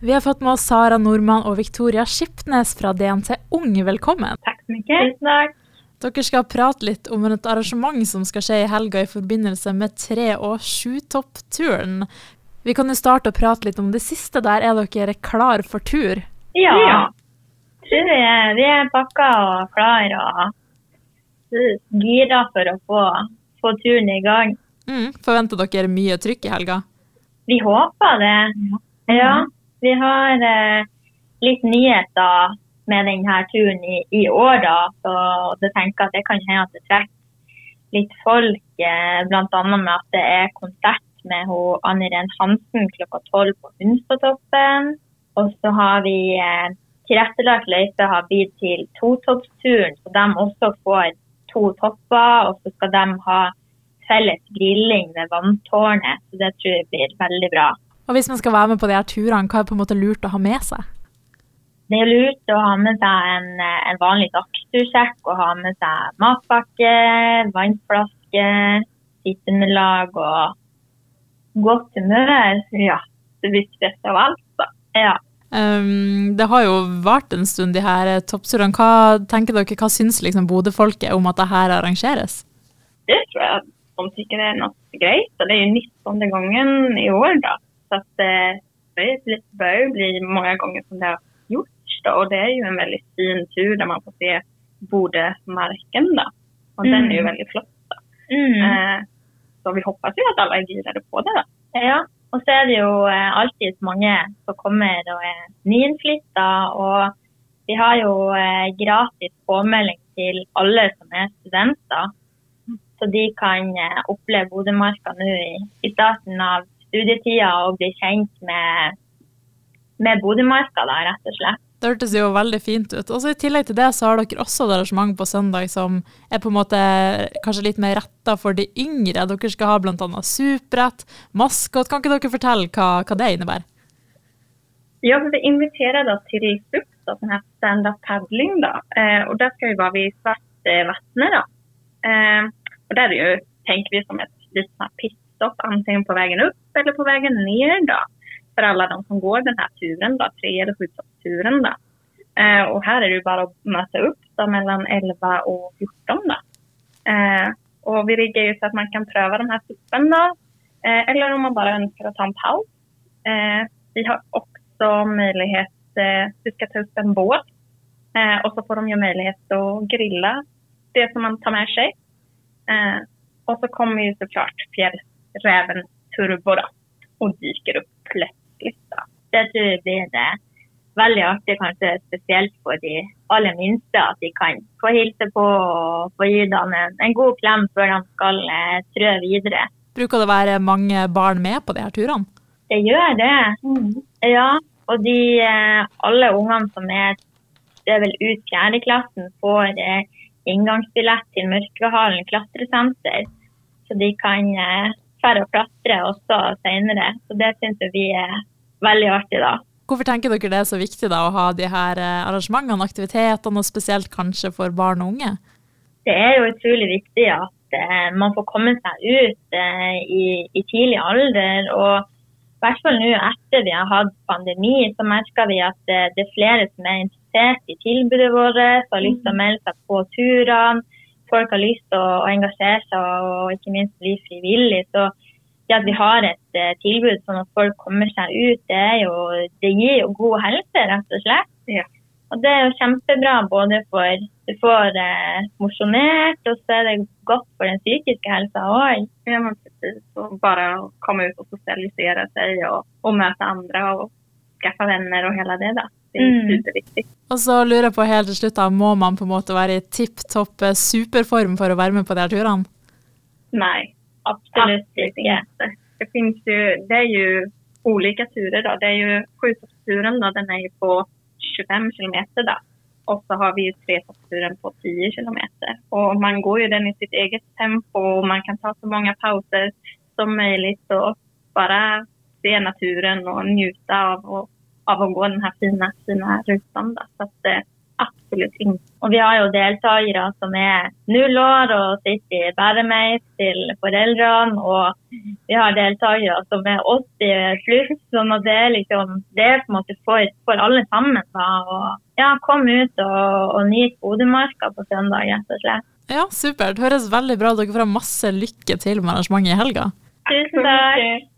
Vi har fått med oss Sara Nordmann og Victoria Skipnes fra DNT Ung. Velkommen. Takk så mye. Tusen takk. Dere skal prate litt om et arrangement som skal skje i helga i forbindelse med tre- og sjutoppturen. Vi kan jo starte å prate litt om det siste der. Er dere klar for tur? Ja. ja. Tror vi er, vi er pakka og klar og gira for å få, få turen i gang. Mm. Forventer dere mye trykk i helga? Vi håper det. Ja. Vi har eh, litt nyheter med denne turen i, i år, da. Så det tenker at det kan hende at det trekker litt folk, eh, bl.a. med at det er konsert med hun Anne Ren Hansen klokka tolv på Hunstadtoppen. Og så har vi eh, tilrettelagt løype har blitt til totoppsturen, så de også får to topper. Og så skal de ha felles grilling ved vanntårnet, så det tror jeg blir veldig bra. Og Hvis man skal være med på de her turene, hva er på en måte lurt å ha med seg? Det er lurt å ha med seg en, en vanlig dagstursekk og ha med seg matpakke, vannflaske, sitteunderlag og godt humør. Ja, det blir stress av alt, da. Ja. Um, det har jo vart en stund, de her toppturene. Hva tenker dere, hva syns liksom Bodø-folket om at det her arrangeres? Det tror jeg de syns er noe greit. Og det er jo 19. gangen i år, da. Så att, eh, det börjar ju bli många gånger som det har gjorts. Då. Och det är ju en väldigt fin tur där man får se Bodemarken. Då. Och mm. den är ju väldigt flott. Mm. Eh, så vi hoppas ju att alla är girade på det. Då. Ja, og så er det jo eh, alltid mange som kommer og er nyinnflytta. Og vi har jo gratis påmelding til alle som er studenter. Så de kan oppleve Bodømarka nå i, i starten av studietida og bli kjent med, med Bodømarka, da, rett og slett. Det hørtes jo veldig fint ut. Og så I tillegg til det så har dere også et arrangement på søndag som er på en måte kanskje litt mer retta for de yngre. Dere skal ha bl.a. superrett, maskot. Kan ikke dere fortelle hva, hva det innebærer? Ja, vi inviterer da til SUP, sånn her standup padling. da. Eh, og Der skal vi være ved Svartvatnet. Eh, og Der jo, tenker vi som et litt sånn pitstop, antingen på veien opp eller på vägen ner då, för alla de som går den här turen, då, tre eller sjuturen. Då. Eh, och här är det bara att möta upp då, mellan 11 och 14. Då. Eh, och vi riggar ju så att man kan pröva de här eh, eller om man bara önskar att ta en paus. Eh, vi har också möjlighet, eh, vi ska ta upp en båt eh, och så får de ju möjlighet att grilla det som man tar med sig. och så kommer ju såklart fjällräven turbo da, og dyker opp plutselig, Da. Det tror jeg blir det veldig artig, kanskje spesielt for de aller minste, at de kan få hilse på og få gi dem en, en god klem før de skal eh, trø videre. Bruker det å være mange barn med på de her turene? Det gjør det. Mm. Ja. Og de, eh, alle ungene som er det er vel ut fjerdeklassen, får eh, inngangsbillett til Mørkvehalen klatresenter. Så de kan eh, færre å klatre også senere. Så det syns vi er veldig artig, da. Hvorfor tenker dere det er så viktig da, å ha de her eh, arrangementene, aktivitetene, og spesielt kanskje for barn og unge? Det er jo utrolig viktig at eh, man får komme seg ut eh, i, i, tidlig alder. og i hvert fall nå etter vi har hatt pandemi, så merker vi at det, det er flere som er interessert i tilbudet vårt, og har lyst til å melde seg på turene folk har lyst til å, engasjere seg og ikke minst bli frivillig. Så det at vi har et uh, tilbud sånn at folk kommer seg ut, det, jo, det gir jo god helse, rett og slett. Ja. Og det er jo kjempebra både for du får eh, mosjonert, og så er det godt for den psykiske helsa òg. Ja, men precis. Og bare å komme ut og sosialisere seg og, og møte andre og skaffe venner og hele det. da. Det er mm. superviktig. Og så lurer jeg på helt til slutt, da, Må man på en måte være i tipp topp eh, superform for å være med på de her turene? Nei, absolutt ikke. Det, finnes jo, det er jo ulike turer. da. Det er jo Sjutoppturen, den er jo på 25 km. da. Og så har vi jo tretoppturen på 10 km. Og man går jo den i sitt eget tempo, og man kan ta så mange pauser som mulig. Og bare se naturen og nyte av, av å gå den her fine, fine rutan. Da. Så at, eh, absolutt ingen. Og vi har jo deltakere som er null år og sitter i bæremeis til foreldrene. Og vi har deltakere som er 80 pluss. sånn det er liksom, det er på for, for alle sammen. da, og ja, Kom ut og, og nyt Bodømarka på søndag, rett og slett. Ja, supert. Høres veldig bra Dere får ha masse lykke til med arrangementet i helga. Tusen takk.